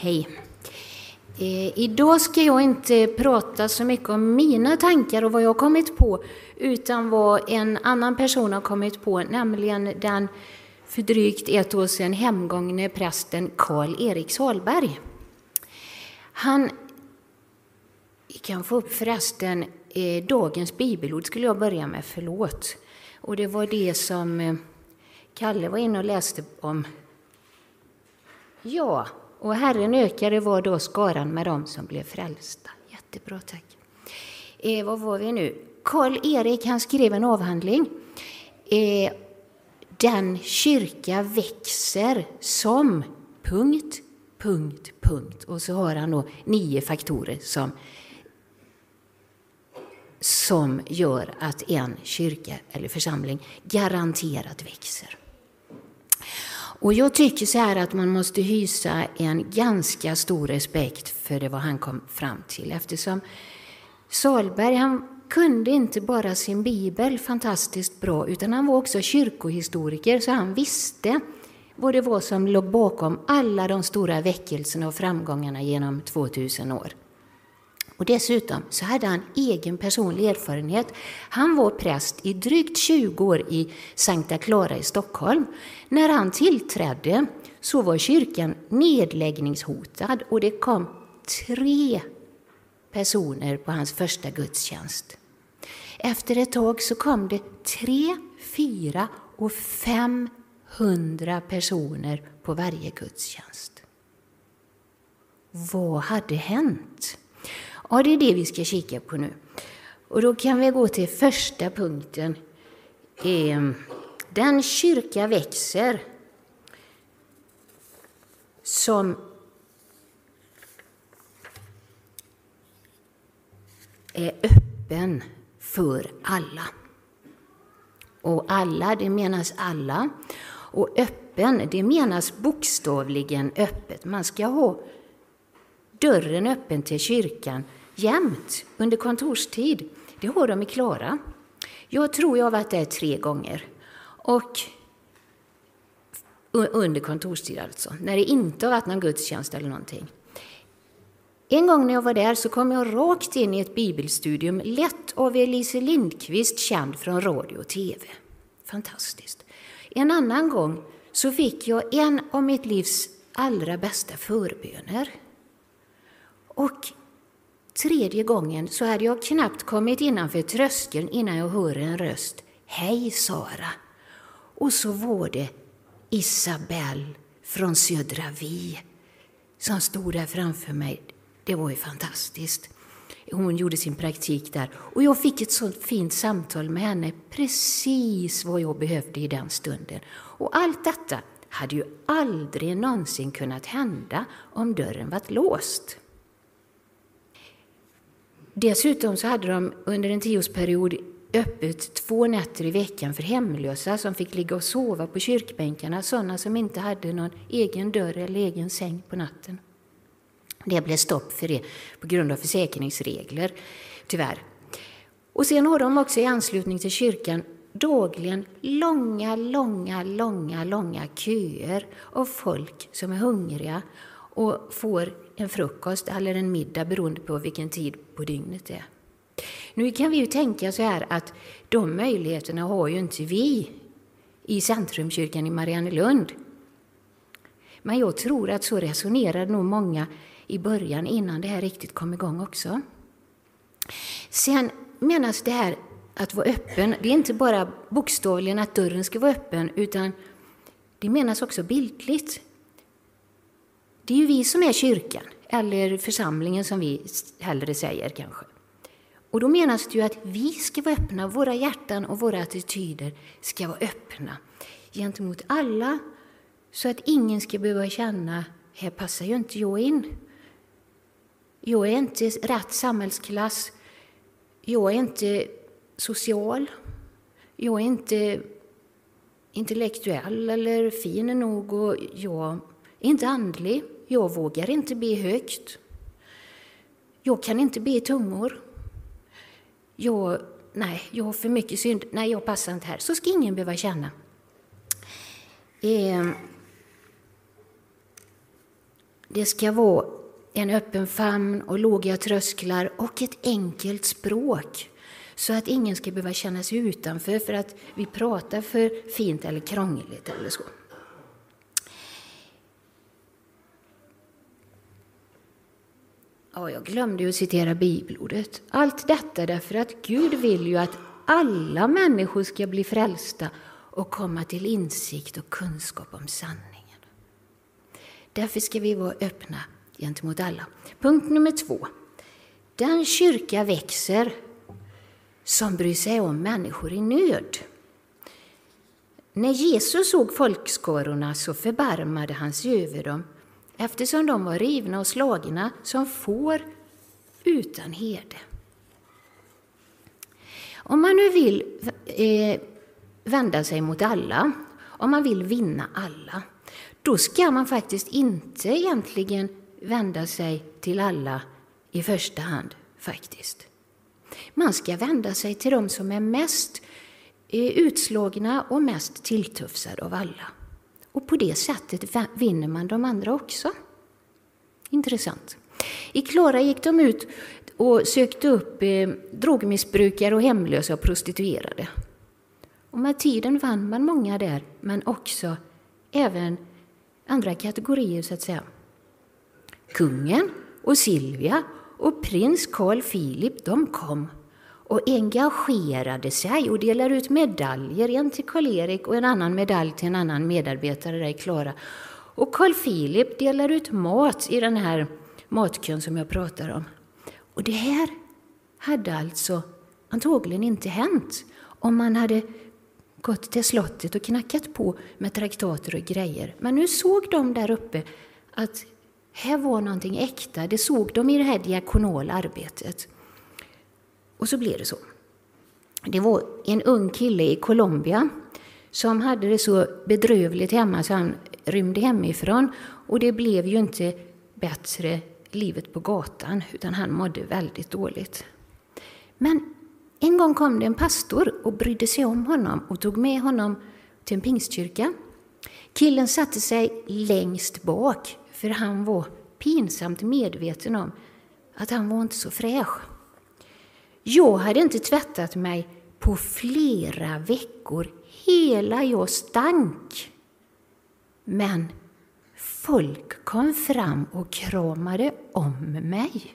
Hej. Eh, idag ska jag inte prata så mycket om mina tankar och vad jag har kommit på, utan vad en annan person har kommit på, nämligen den för drygt ett år sedan hemgångne prästen Karl-Erik Salberg. Han Vi kan få upp förresten eh, dagens bibelord skulle jag börja med, förlåt. Och det var det som eh, Kalle var inne och läste om. Ja, och Herren ökade var då skaran med dem som blev frälsta. Jättebra, tack. Eh, var var vi nu? Karl-Erik han skrev en avhandling. Eh, den kyrka växer som... Punkt, punkt, punkt. Och så har han då nio faktorer som, som gör att en kyrka eller församling garanterat växer. Och jag tycker så här att man måste hysa en ganska stor respekt för det vad han kom fram till eftersom Salberg han kunde inte bara sin bibel fantastiskt bra utan han var också kyrkohistoriker så han visste vad det var som låg bakom alla de stora väckelserna och framgångarna genom 2000 år. Och dessutom så hade han egen personlig erfarenhet. Han var präst i drygt 20 år i Sankta Clara i Stockholm. När han tillträdde så var kyrkan nedläggningshotad och det kom tre personer på hans första gudstjänst. Efter ett tag så kom det tre, fyra och femhundra personer på varje gudstjänst. Vad hade hänt? Ja, det är det vi ska kika på nu. Och då kan vi gå till första punkten. Ehm, den kyrka växer som är öppen för alla. Och alla, det menas alla. Och öppen, det menas bokstavligen öppet. Man ska ha dörren öppen till kyrkan jämt under kontorstid. Det har de i Klara. Jag tror jag har varit där tre gånger. Och under kontorstid alltså, när det inte har varit någon gudstjänst eller någonting. En gång när jag var där så kom jag rakt in i ett bibelstudium lett av Elise Lindqvist, känd från radio och TV. Fantastiskt. En annan gång så fick jag en av mitt livs allra bästa förböner. Och tredje gången så hade jag knappt kommit innanför tröskeln innan jag hör en röst. Hej Sara! Och så var det Isabelle från Södra Vi som stod där framför mig. Det var ju fantastiskt. Hon gjorde sin praktik där och jag fick ett sånt fint samtal med henne, precis vad jag behövde i den stunden. Och allt detta hade ju aldrig någonsin kunnat hända om dörren varit låst. Dessutom så hade de under en tioårsperiod öppet två nätter i veckan för hemlösa som fick ligga och sova på kyrkbänkarna, sådana som inte hade någon egen dörr eller egen säng på natten. Det blev stopp för det på grund av försäkringsregler, tyvärr. Och sen har de också i anslutning till kyrkan dagligen långa, långa, långa, långa köer av folk som är hungriga och får en frukost eller en middag beroende på vilken tid på dygnet det är. Nu kan vi ju tänka så här att de möjligheterna har ju inte vi i Centrumkyrkan i Mariannelund. Men jag tror att så resonerade nog många i början innan det här riktigt kom igång också. Sen menas det här att vara öppen, det är inte bara bokstavligen att dörren ska vara öppen, utan det menas också bildligt. Det är ju vi som är kyrkan, eller församlingen som vi hellre säger kanske. Och då menas det ju att vi ska vara öppna, våra hjärtan och våra attityder ska vara öppna gentemot alla, så att ingen ska behöva känna, här passar ju inte jag in. Jag är inte rätt samhällsklass. Jag är inte social. Jag är inte intellektuell eller fin nog och jag är inte andlig. Jag vågar inte be högt. Jag kan inte be i tungor. Jag, nej, jag har för mycket synd. Nej, jag passar inte här. Så ska ingen behöva känna. Eh, Det ska vara en öppen famn och låga trösklar och ett enkelt språk så att ingen ska behöva känna sig utanför för att vi pratar för fint eller krångligt eller så. Ja, jag glömde ju att citera bibelordet. Allt detta därför att Gud vill ju att alla människor ska bli frälsta och komma till insikt och kunskap om sanningen. Därför ska vi vara öppna gentemot alla. Punkt nummer två. Den kyrka växer som bryr sig om människor i nöd. När Jesus såg folkskarorna så förbarmade han sig över dem eftersom de var rivna och slagna som får utan herde. Om man nu vill eh, vända sig mot alla, om man vill vinna alla, då ska man faktiskt inte egentligen vända sig till alla i första hand, faktiskt. Man ska vända sig till de som är mest eh, utslagna och mest tilltufsade av alla. Och på det sättet vinner man de andra också. Intressant. I Klara gick de ut och sökte upp eh, drogmissbrukare och hemlösa och prostituerade. Och med tiden vann man många där, men också även andra kategorier så att säga. Kungen och Silvia och prins Carl Philip, de kom och engagerade sig och delade ut medaljer, en till Karl-Erik och en annan medalj till en annan medarbetare där i Klara. Och Carl Philip delar ut mat i den här matkön som jag pratar om. Och det här hade alltså antagligen inte hänt om man hade gått till slottet och knackat på med traktater och grejer. Men nu såg de där uppe att här var någonting äkta. Det såg de i det här diakonala arbetet. Och så blev det så. Det var en ung kille i Colombia som hade det så bedrövligt hemma så han rymde hemifrån. Och det blev ju inte bättre livet på gatan, utan han mådde väldigt dåligt. Men en gång kom det en pastor och brydde sig om honom och tog med honom till en pingstkyrka. Killen satte sig längst bak, för han var pinsamt medveten om att han var inte så fräsch. Jag hade inte tvättat mig på flera veckor. Hela jag stank. Men folk kom fram och kramade om mig.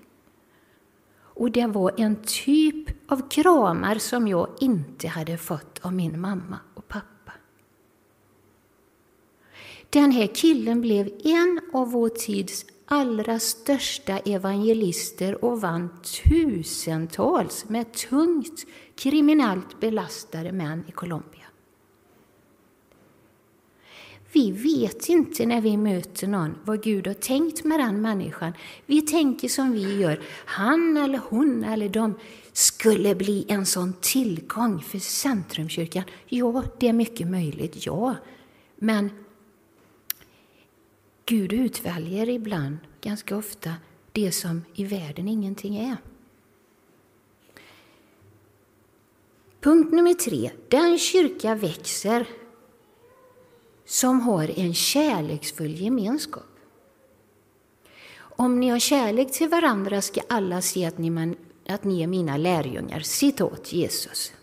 Och det var en typ av kramar som jag inte hade fått av min mamma och pappa. Den här killen blev en av vår tids allra största evangelister och vann tusentals med tungt kriminellt belastade män i Colombia. Vi vet inte när vi möter någon vad Gud har tänkt med den människan. Vi tänker som vi gör. Han eller hon eller de skulle bli en sån tillgång för Centrumkyrkan. Ja, det är mycket möjligt, ja. Men Gud utväljer ibland, ganska ofta, det som i världen ingenting är. Punkt nummer tre. Den kyrka växer som har en kärleksfull gemenskap. Om ni har kärlek till varandra ska alla se att ni, att ni är mina lärjungar. Citat Jesus.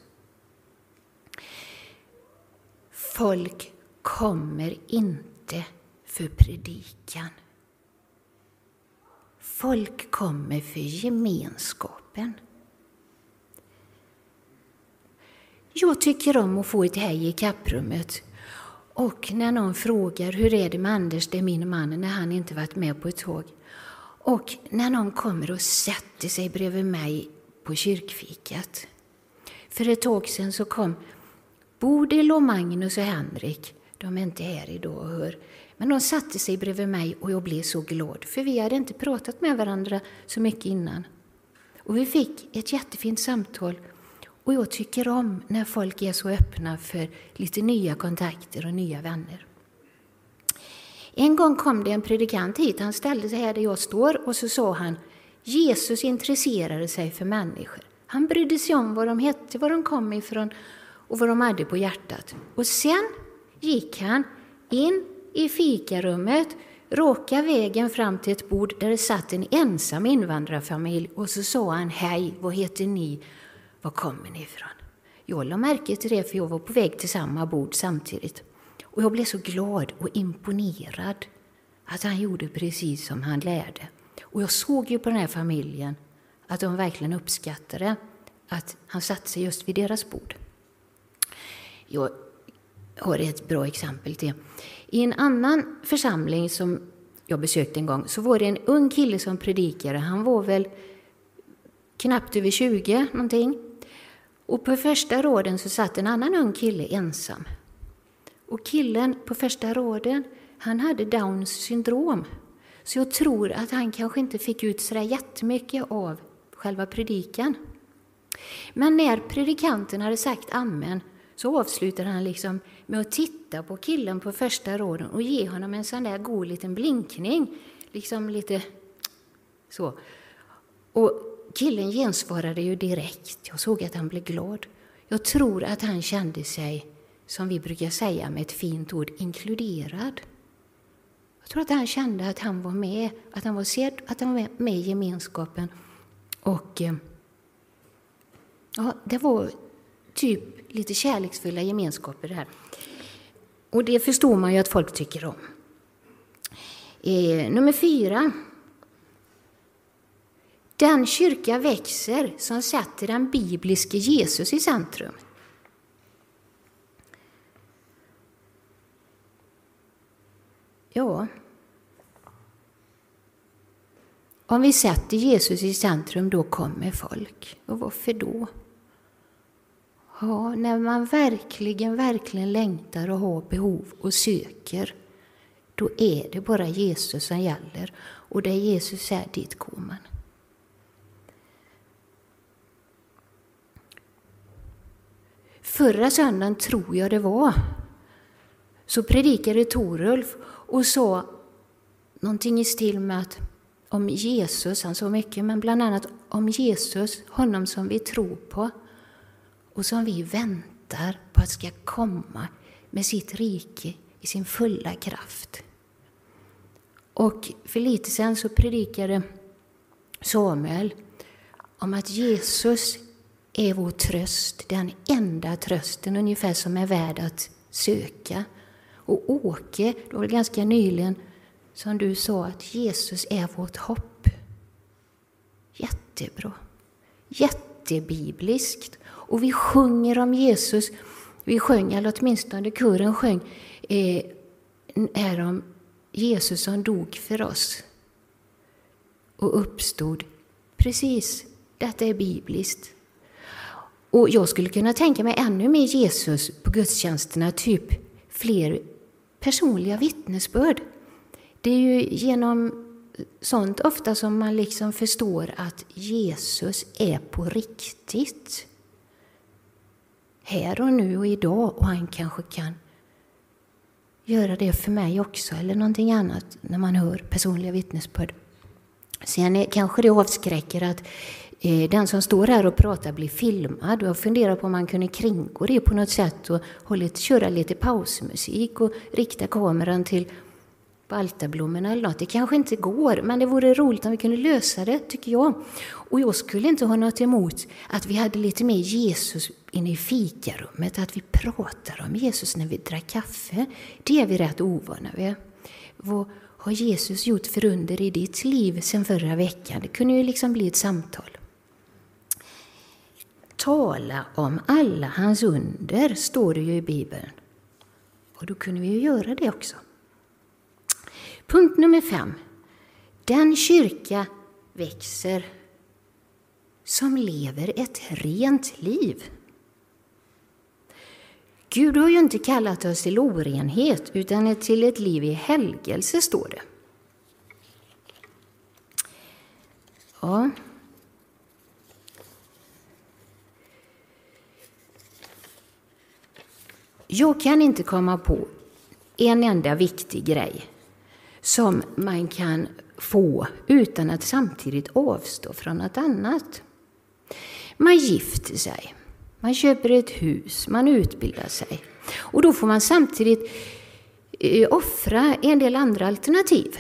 Folk kommer inte för predikan. Folk kommer för gemenskapen. Jag tycker om att få ett hej i kapprummet och när någon frågar hur är det med Anders, det är min man, när han inte varit med på ett tåg. Och när någon kommer och sätter sig bredvid mig på kyrkfikat. För ett tag sedan så kom Bodil och Magnus och Henrik. De är inte här idag och hör. Men de satte sig bredvid mig och jag blev så glad, för vi hade inte pratat med varandra så mycket innan. Och vi fick ett jättefint samtal och jag tycker om när folk är så öppna för lite nya kontakter och nya vänner. En gång kom det en predikant hit. Han ställde sig här där jag står och så sa han Jesus intresserade sig för människor. Han brydde sig om vad de hette, var de kom ifrån och vad de hade på hjärtat. Och sen gick han in i fikarummet råka vägen fram till ett bord där det satt en ensam invandrarfamilj och så sa han Hej, vad heter ni? Var kommer ni ifrån? Jag lade märke till det för jag var på väg till samma bord samtidigt. Och jag blev så glad och imponerad att han gjorde precis som han lärde. Och jag såg ju på den här familjen att de verkligen uppskattade att han satte sig just vid deras bord. Jag har ett bra exempel till. I en annan församling som jag besökte en gång så var det en ung kille som predikade. Han var väl knappt över 20 någonting. Och på första raden så satt en annan ung kille ensam. Och killen på första raden, han hade Downs syndrom. Så jag tror att han kanske inte fick ut så jättemycket av själva predikan. Men när predikanten hade sagt amen så avslutade han liksom med att titta på killen på första raden och ge honom en sån där god liten blinkning. Liksom lite så. Och killen gensvarade ju direkt. Jag såg att han blev glad. Jag tror att han kände sig, som vi brukar säga med ett fint ord, inkluderad. Jag tror att han kände att han var med, att han var sedd, att han var med i gemenskapen. Och eh, ja, det var typ lite kärleksfulla gemenskaper här. Och det förstår man ju att folk tycker om. Eh, nummer fyra. Den kyrka växer som sätter den bibliske Jesus i centrum. Ja, om vi sätter Jesus i centrum, då kommer folk. Och varför då? Ja, när man verkligen, verkligen längtar och har behov och söker, då är det bara Jesus som gäller. Och där Jesus är, dit går man. Förra söndagen, tror jag det var, så predikade Torulf och sa någonting i stil med att om Jesus, han sa mycket, men bland annat om Jesus, honom som vi tror på och som vi väntar på att ska komma med sitt rike i sin fulla kraft. Och för lite sen så predikade Samuel om att Jesus är vår tröst, den enda trösten ungefär som är värd att söka. Och Åke, det var ganska nyligen som du sa att Jesus är vårt hopp. Jättebra. Jättebibliskt. Och vi sjunger om Jesus. Vi sjöng, eller åtminstone kören sjöng, eh, är om Jesus som dog för oss och uppstod. Precis, detta är bibliskt. Och jag skulle kunna tänka mig ännu mer Jesus på gudstjänsterna, typ fler personliga vittnesbörd. Det är ju genom sånt ofta som man liksom förstår att Jesus är på riktigt. Här och nu och idag och han kanske kan göra det för mig också eller någonting annat när man hör personliga vittnesbörd. Sen är, kanske det avskräcker att eh, den som står här och pratar blir filmad. Jag funderar på om man kunde kringgå det på något sätt och hålla, köra lite pausmusik och rikta kameran till på eller något. Det kanske inte går, men det vore roligt om vi kunde lösa det, tycker jag. Och jag skulle inte ha något emot att vi hade lite mer Jesus inne i fikarummet, att vi pratar om Jesus när vi drack kaffe. Det är vi rätt ovana vid. Vad har Jesus gjort för under i ditt liv sen förra veckan? Det kunde ju liksom bli ett samtal. Tala om alla hans under, står det ju i Bibeln. Och då kunde vi ju göra det också. Punkt nummer fem. Den kyrka växer som lever ett rent liv. Gud har ju inte kallat oss till orenhet, utan till ett liv i helgelse, står det. Ja. Jag kan inte komma på en enda viktig grej som man kan få utan att samtidigt avstå från något annat. Man gifter sig, man köper ett hus, man utbildar sig. Och då får man samtidigt eh, offra en del andra alternativ.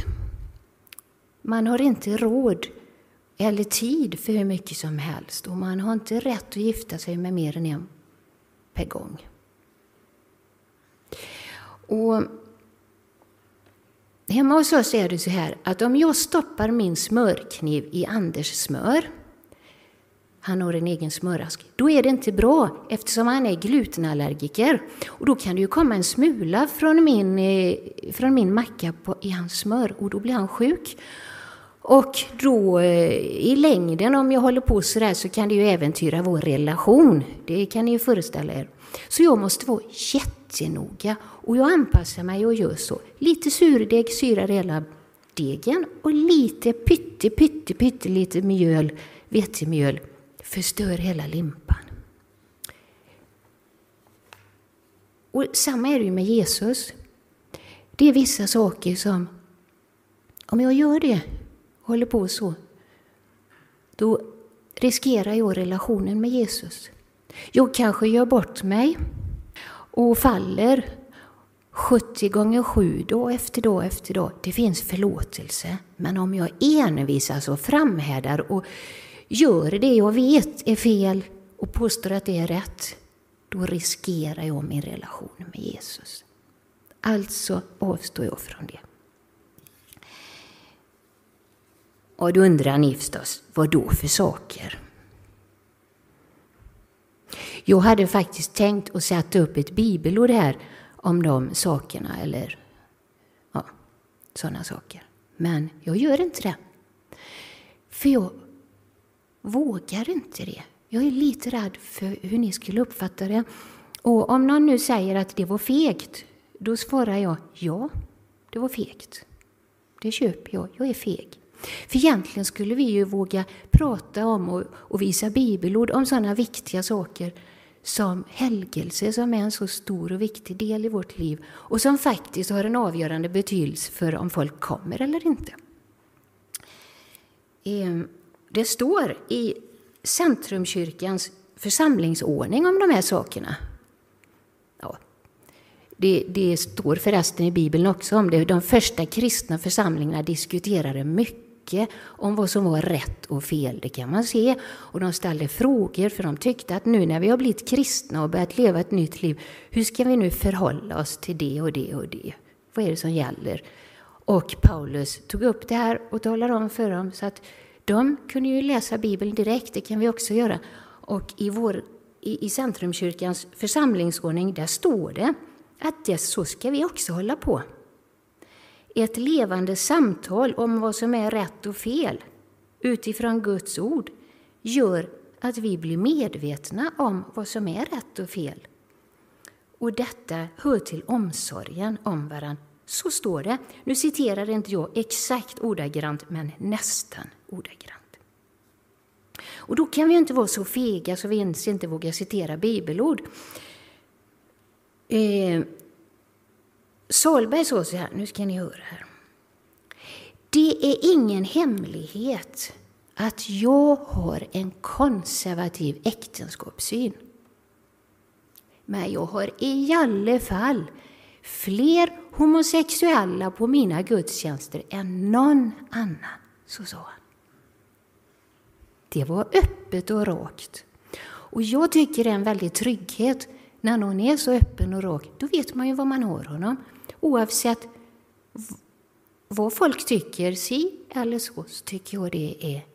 Man har inte råd eller tid för hur mycket som helst och man har inte rätt att gifta sig med mer än en per gång. Och hemma hos oss är det så här att om jag stoppar min smörkniv i Anders smör han har en egen smörask. Då är det inte bra eftersom han är glutenallergiker. Och då kan det ju komma en smula från min, eh, från min macka på, i hans smör och då blir han sjuk. Och då eh, i längden, om jag håller på sådär, så kan det ju äventyra vår relation. Det kan ni ju föreställa er. Så jag måste vara jätte jättenoga och jag anpassar mig och gör så. Lite surdeg syrar hela degen och lite pytte, pytte, pytte lite mjöl, vetemjöl förstör hela limpan. Och samma är det ju med Jesus. Det är vissa saker som, om jag gör det, håller på så, då riskerar jag relationen med Jesus. Jag kanske gör bort mig och faller 70 gånger 7 dag efter dag efter dag. Det finns förlåtelse. Men om jag envisas och framhärdar och gör det jag vet är fel och påstår att det är rätt, då riskerar jag min relation med Jesus. Alltså avstår jag från det. Och då undrar ni förstås, vad då för saker? Jag hade faktiskt tänkt att sätta upp ett bibelord här om de sakerna, eller ja, sådana saker. Men jag gör inte det. För jag vågar inte det. Jag är lite rädd för hur ni skulle uppfatta det. Och om någon nu säger att det var fegt, då svarar jag ja, det var fegt. Det köper jag, jag är feg. För egentligen skulle vi ju våga prata om och, och visa bibelord om sådana viktiga saker som helgelse, som är en så stor och viktig del i vårt liv och som faktiskt har en avgörande betydelse för om folk kommer eller inte. Ehm, det står i Centrumkyrkans församlingsordning om de här sakerna. Ja, det, det, står förresten i Bibeln också om det. De första kristna församlingarna diskuterade mycket om vad som var rätt och fel. Det kan man se. Och de ställde frågor för de tyckte att nu när vi har blivit kristna och börjat leva ett nytt liv, hur ska vi nu förhålla oss till det och det och det? Vad är det som gäller? Och Paulus tog upp det här och talade om för dem så att de kunde ju läsa Bibeln direkt, det kan vi också göra. Och i, vår, i, i Centrumkyrkans församlingsordning, där står det att det, så ska vi också hålla på. Ett levande samtal om vad som är rätt och fel utifrån Guds ord gör att vi blir medvetna om vad som är rätt och fel. Och detta hör till omsorgen om varandra. Så står det. Nu citerar inte jag exakt ordagrant, men nästan ordagrant. Och då kan vi inte vara så fega så vi ens inte vågar citera bibelord. Eh, Solberg sa så här, nu ska ni höra här. Det är ingen hemlighet att jag har en konservativ äktenskapssyn. Men jag har i alla fall fler homosexuella på mina gudstjänster än någon annan. Så sa han. Det var öppet och rakt. Och jag tycker det är en väldig trygghet när någon är så öppen och rak. Då vet man ju var man har honom. Oavsett vad folk tycker, si eller så, så tycker jag det är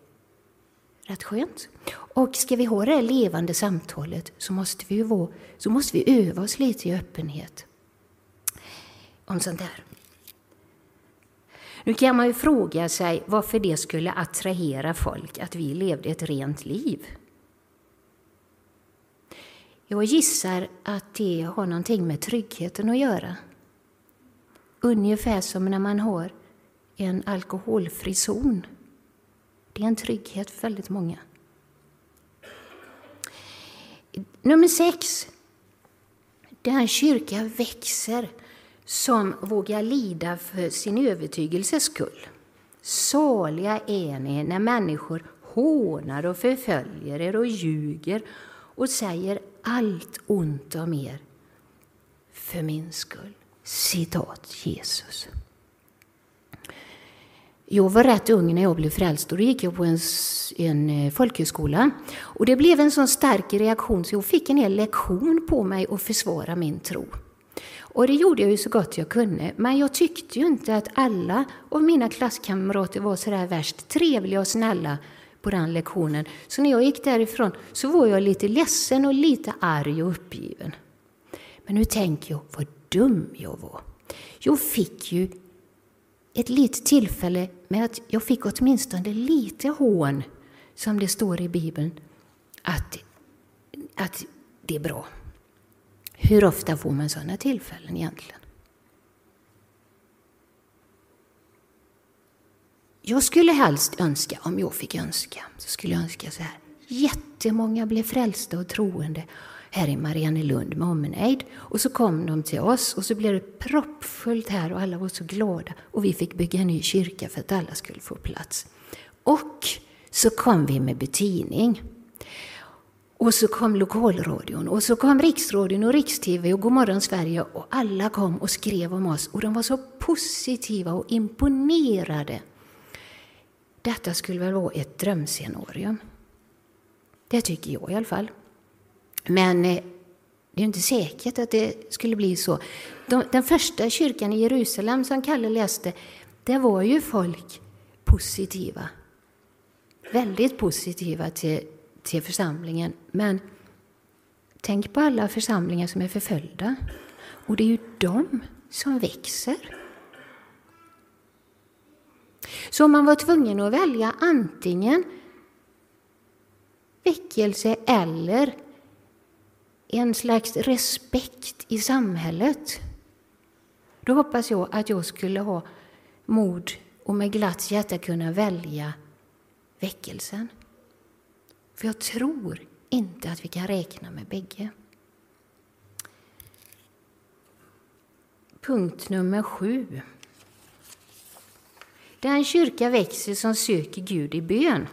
rätt skönt. Och ska vi ha det här levande samtalet så måste vi, vara, så måste vi öva oss lite i öppenhet om sånt där. Nu kan man ju fråga sig varför det skulle attrahera folk att vi levde ett rent liv. Jag gissar att det har någonting med tryggheten att göra. Ungefär som när man har en alkoholfri zon. Det är en trygghet för väldigt många. Nummer sex. Den kyrka växer som vågar lida för sin övertygelses skull. Saliga är ni när människor hånar och förföljer er och ljuger och säger allt ont om er för min skull citat Jesus. Jag var rätt ung när jag blev frälst och då gick jag på en, en eh, folkhögskola. Och det blev en sån stark reaktion så jag fick en hel lektion på mig att försvara min tro. Och det gjorde jag ju så gott jag kunde. Men jag tyckte ju inte att alla av mina klasskamrater var så där värst trevliga och snälla på den lektionen. Så när jag gick därifrån så var jag lite ledsen och lite arg och uppgiven. Men nu tänker jag vad dum jag var. Jag fick ju ett litet tillfälle med att jag fick åtminstone lite hån, som det står i Bibeln, att, att det är bra. Hur ofta får man sådana tillfällen egentligen? Jag skulle helst önska, om jag fick önska, så skulle jag önska så här. Jättemånga blev frälsta och troende här i Mariannelund med omnejd. Och så kom de till oss och så blev det proppfullt här och alla var så glada. Och vi fick bygga en ny kyrka för att alla skulle få plats. Och så kom vi med betidning. Och så kom lokalradion och så kom Riksradion och Rikstv och Godmorgon Sverige och alla kom och skrev om oss och de var så positiva och imponerade. Detta skulle väl vara ett drömscenarium. Det tycker jag i alla fall. Men eh, det är inte säkert att det skulle bli så. den första kyrkan i Jerusalem som Kalle läste, där var ju folk positiva. Väldigt positiva till, till församlingen. Men tänk på alla församlingar som är förföljda. Och det är ju de som växer. Så man var tvungen att välja antingen väckelse eller en slags respekt i samhället. Då hoppas jag att jag skulle ha mod och med glatt hjärta kunna välja väckelsen. För jag tror inte att vi kan räkna med bägge. Punkt nummer sju. Den kyrka växer som söker Gud i bön.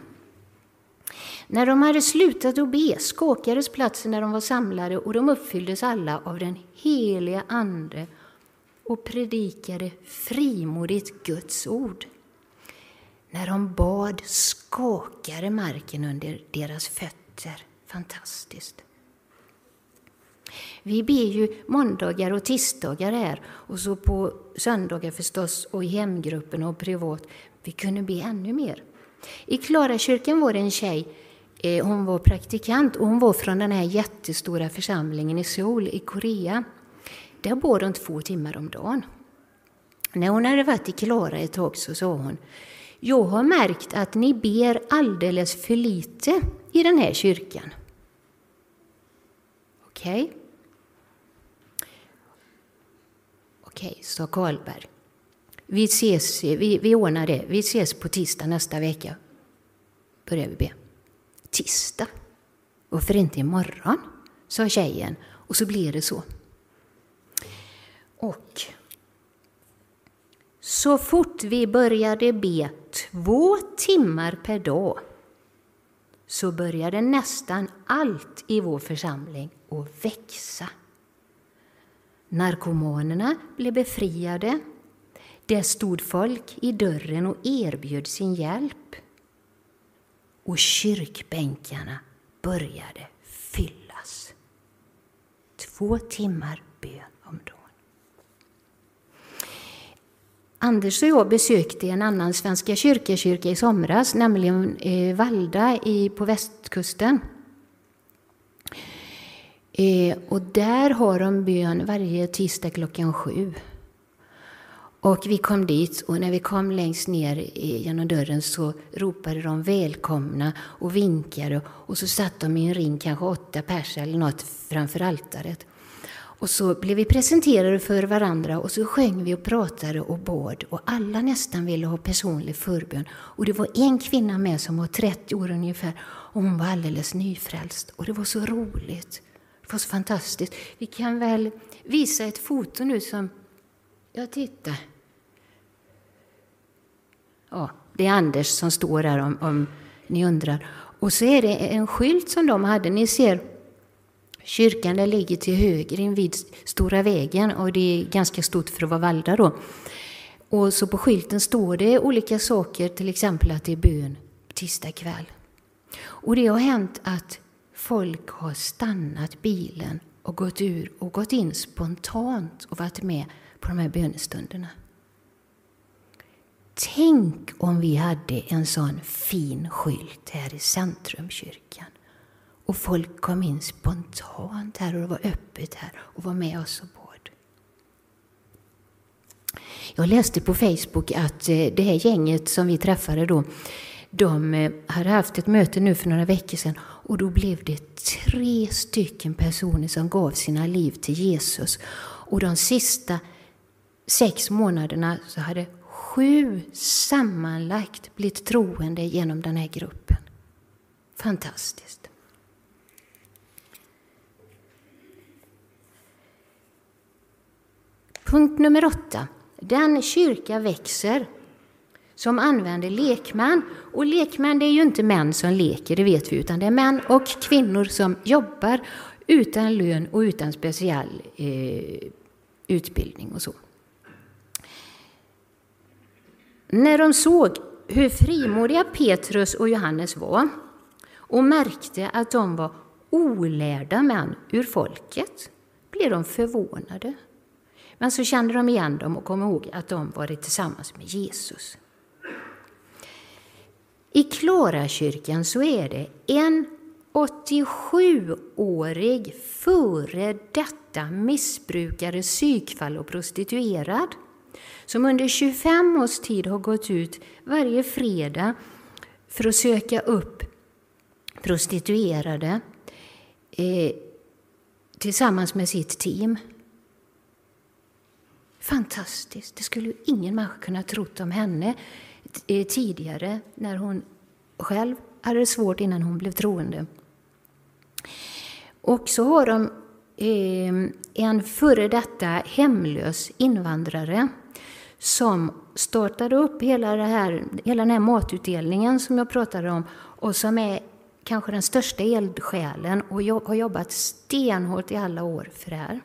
När de hade slutat att be skakades platsen när de var samlade och de uppfylldes alla av den heliga Ande och predikade frimodigt Guds ord. När de bad skakade marken under deras fötter. Fantastiskt. Vi ber ju måndagar och tisdagar här och så på söndagar förstås och i hemgruppen och privat. Vi kunde be ännu mer. I Klarakyrkan var det en tjej Eh, hon var praktikant och hon var från den här jättestora församlingen i Seoul i Korea. Där bor hon två timmar om dagen. När hon hade varit i Klara ett tag så sa hon Jag har märkt att ni ber alldeles för lite i den här kyrkan. Okej? Okay. Okej, okay, sa Karlberg. Vi, ses, vi, vi ordnar det. Vi ses på tisdag nästa vecka. Börjar vi be tisdag. Varför inte imorgon? sa tjejen och så blev det så. Och så fort vi började be två timmar per dag så började nästan allt i vår församling att växa. Narkomanerna blev befriade. Det stod folk i dörren och erbjöd sin hjälp och kyrkbänkarna började fyllas. Två timmar bön om dagen. Anders och jag besökte en annan Svenska kyrkakyrka i somras, nämligen eh, Valda på västkusten. Eh, och där har de bön varje tisdag klockan sju. Och vi kom dit och när vi kom längst ner genom dörren så ropade de välkomna och vinkade och så satt de i en ring, kanske åtta pers eller något, framför altaret. Och så blev vi presenterade för varandra och så sjöng vi och pratade och bad och alla nästan ville ha personlig förbön. Och det var en kvinna med som var 30 år ungefär och hon var alldeles nyfrälst och det var så roligt. Det var så fantastiskt. Vi kan väl visa ett foto nu som, ja titta, ja, det är Anders som står där om, om ni undrar. Och så är det en skylt som de hade. Ni ser Kyrkan där ligger till höger invid Stora vägen och det är ganska stort för att vara Valda då. Och så på skylten står det olika saker, till exempel att det är bön tisdag kväll. Och det har hänt att folk har stannat bilen och gått ur och gått in spontant och varit med på de här bönestunderna. Tänk om vi hade en sån fin skylt här i Centrumkyrkan och folk kom in spontant här och det var öppet här och var med oss och bad. Jag läste på Facebook att eh, det här gänget som vi träffade då, de eh, hade haft ett möte nu för några veckor sedan och då blev det tre stycken personer som gav sina liv till Jesus. Och de sista sex månaderna så hade sju sammanlagt blivit troende genom den här gruppen. Fantastiskt. Punkt nummer åtta. Den kyrka växer som använder lekmän. Och lekmän det är ju inte män som leker, det vet vi, utan det är män och kvinnor som jobbar utan lön och utan speciell eh, utbildning och så. När de såg hur frimodiga Petrus och Johannes var och märkte att de var olärda män ur folket blev de förvånade. Men så kände de igen dem och kom ihåg att de varit tillsammans med Jesus. I Klarakyrkan så är det en 87-årig före detta missbrukare, psykfall och prostituerad som under 25 års tid har gått ut varje fredag för att söka upp prostituerade eh, tillsammans med sitt team. Fantastiskt! Det skulle ingen människa kunna trott om henne eh, tidigare när hon själv hade det svårt innan hon blev troende. Och så har de eh, en före detta hemlös invandrare som startade upp hela, det här, hela den här matutdelningen som jag pratade om och som är kanske den största eldsjälen och har jobbat stenhårt i alla år för det här.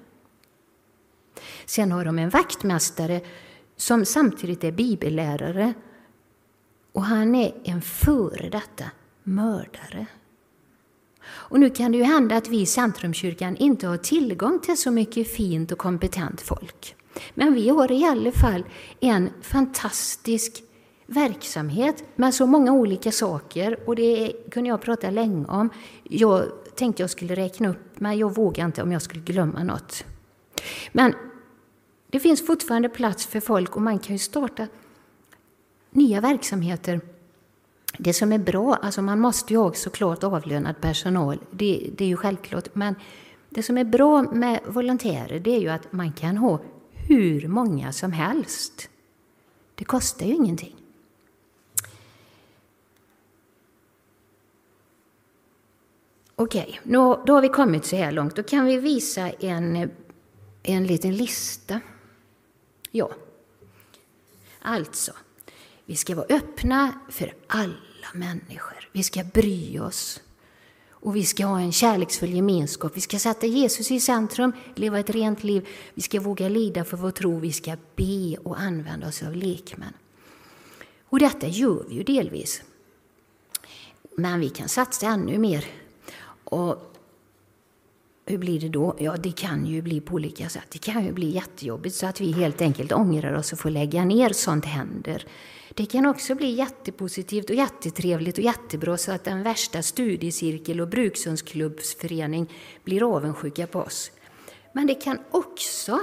Sen har de en vaktmästare som samtidigt är bibellärare och han är en före detta mördare. Och nu kan det ju hända att vi i Centrumkyrkan inte har tillgång till så mycket fint och kompetent folk. Men vi har i alla fall en fantastisk verksamhet med så många olika saker och det kunde jag prata länge om. Jag tänkte jag skulle räkna upp, men jag vågar inte om jag skulle glömma något. Men det finns fortfarande plats för folk och man kan ju starta nya verksamheter. Det som är bra, alltså man måste ju ha såklart avlönad personal, det, det är ju självklart, men det som är bra med volontärer det är ju att man kan ha hur många som helst. Det kostar ju ingenting. Okej, då har vi kommit så här långt. Då kan vi visa en, en liten lista. Ja, alltså, vi ska vara öppna för alla människor. Vi ska bry oss. Och vi ska ha en kärleksfull gemenskap. Vi ska sätta Jesus i centrum, leva ett rent liv. Vi ska våga lida för vår tro. Vi ska be och använda oss av lekmän. Och detta gör vi ju delvis. Men vi kan satsa ännu mer. Och hur blir det då? Ja, det kan ju bli på olika sätt. Det kan ju bli jättejobbigt så att vi helt enkelt ångrar oss och får lägga ner. Sånt händer. Det kan också bli jättepositivt och jättetrevligt och jättebra så att den värsta studiecirkel och brukshundsklubbsförening blir avundsjuka på oss. Men det kan också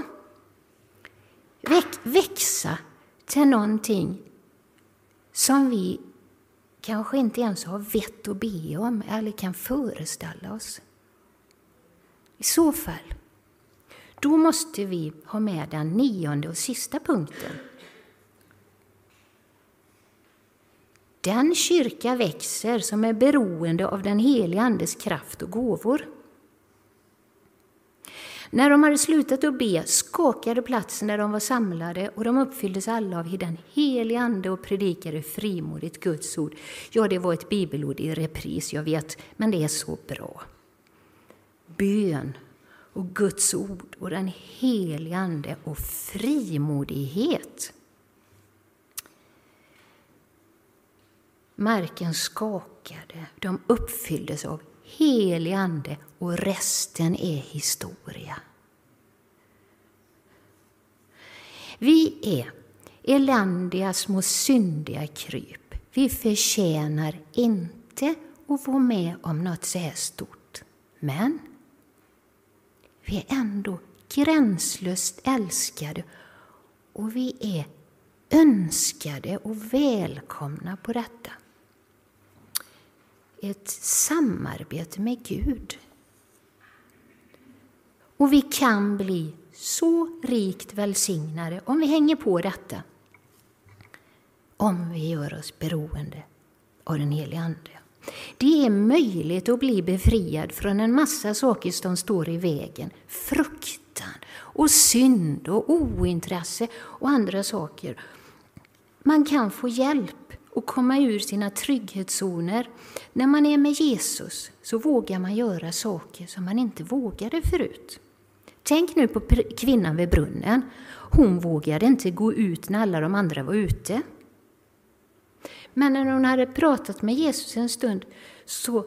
växa till någonting som vi kanske inte ens har vett att be om eller kan föreställa oss. I så fall, då måste vi ha med den nionde och sista punkten Den kyrka växer som är beroende av den helige Andes kraft och gåvor. När de hade slutat att be skakade platsen där de var samlade och de uppfylldes alla av den helige Ande och predikade frimodigt Guds ord. Ja, det var ett bibelord i repris, jag vet, men det är så bra bön och Guds ord och den helige Ande och frimodighet. Marken skakade, de uppfylldes av helig Ande och resten är historia. Vi är eländiga små syndiga kryp. Vi förtjänar inte att vara med om något så här stort. Men vi är ändå gränslöst älskade och vi är önskade och välkomna på detta. Ett samarbete med Gud. Och vi kan bli så rikt välsignade om vi hänger på detta. Om vi gör oss beroende av den helige Ande. Det är möjligt att bli befriad från en massa saker som står i vägen. Fruktan och synd och ointresse och andra saker. Man kan få hjälp att komma ur sina trygghetszoner. När man är med Jesus så vågar man göra saker som man inte vågade förut. Tänk nu på kvinnan vid brunnen. Hon vågade inte gå ut när alla de andra var ute. Men när hon hade pratat med Jesus en stund så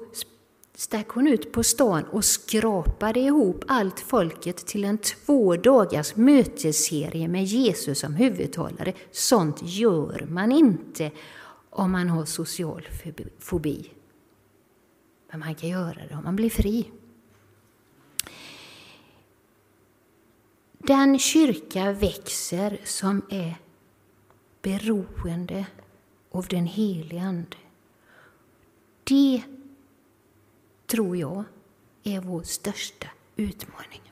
stack hon ut på stan och skrapade ihop allt folket till en två dagars mötesserie med Jesus som huvudtalare. Sånt gör man inte om man har social fobi. Men man kan göra det om man blir fri. Den kyrka växer som är beroende av den helige Ande. Det tror jag är vår största utmaning.